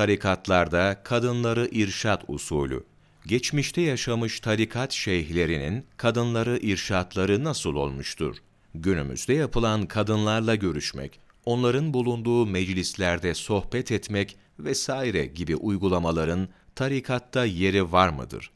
Tarikatlarda kadınları irşat usulü. Geçmişte yaşamış tarikat şeyhlerinin kadınları irşatları nasıl olmuştur? Günümüzde yapılan kadınlarla görüşmek, onların bulunduğu meclislerde sohbet etmek vesaire gibi uygulamaların tarikatta yeri var mıdır?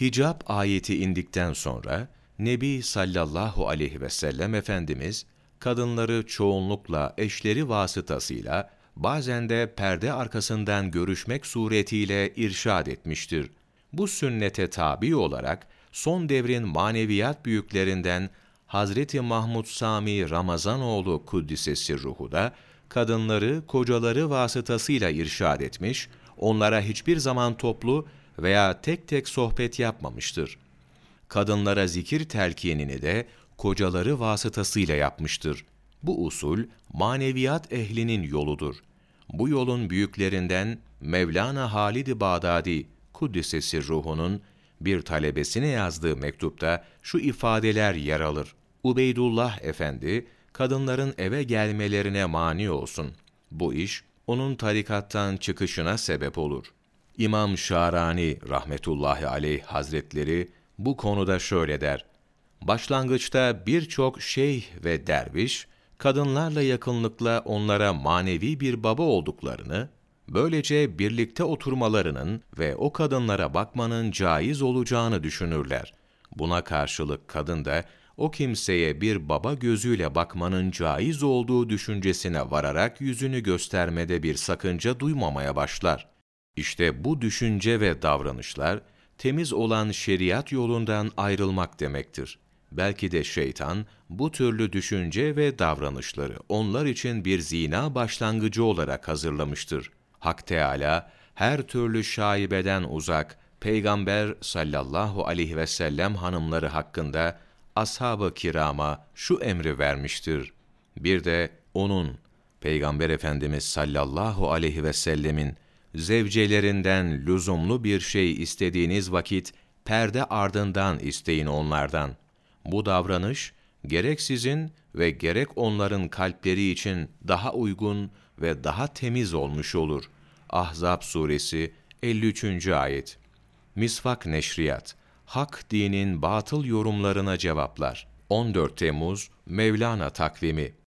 Hicab ayeti indikten sonra Nebi sallallahu aleyhi ve sellem Efendimiz kadınları çoğunlukla eşleri vasıtasıyla bazen de perde arkasından görüşmek suretiyle irşad etmiştir. Bu sünnete tabi olarak son devrin maneviyat büyüklerinden Hazreti Mahmud Sami Ramazanoğlu Kuddisesi ruhu da kadınları kocaları vasıtasıyla irşad etmiş, onlara hiçbir zaman toplu veya tek tek sohbet yapmamıştır. Kadınlara zikir telkinini de kocaları vasıtasıyla yapmıştır. Bu usul maneviyat ehlinin yoludur. Bu yolun büyüklerinden Mevlana Halid-i Bağdadi Kuddisesi ruhunun bir talebesine yazdığı mektupta şu ifadeler yer alır. Ubeydullah Efendi, kadınların eve gelmelerine mani olsun. Bu iş, onun tarikattan çıkışına sebep olur. İmam Şarani rahmetullahi aleyh hazretleri bu konuda şöyle der. Başlangıçta birçok şeyh ve derviş, kadınlarla yakınlıkla onlara manevi bir baba olduklarını, böylece birlikte oturmalarının ve o kadınlara bakmanın caiz olacağını düşünürler. Buna karşılık kadın da o kimseye bir baba gözüyle bakmanın caiz olduğu düşüncesine vararak yüzünü göstermede bir sakınca duymamaya başlar. İşte bu düşünce ve davranışlar, temiz olan şeriat yolundan ayrılmak demektir. Belki de şeytan, bu türlü düşünce ve davranışları onlar için bir zina başlangıcı olarak hazırlamıştır. Hak Teâlâ, her türlü şaibeden uzak, Peygamber sallallahu aleyhi ve sellem hanımları hakkında ashab-ı kirama şu emri vermiştir. Bir de onun, Peygamber Efendimiz sallallahu aleyhi ve sellemin zevcelerinden lüzumlu bir şey istediğiniz vakit perde ardından isteyin onlardan. Bu davranış gerek sizin ve gerek onların kalpleri için daha uygun ve daha temiz olmuş olur. Ahzab suresi 53. ayet. Misvak neşriyat hak dinin batıl yorumlarına cevaplar. 14 Temmuz Mevlana takvimi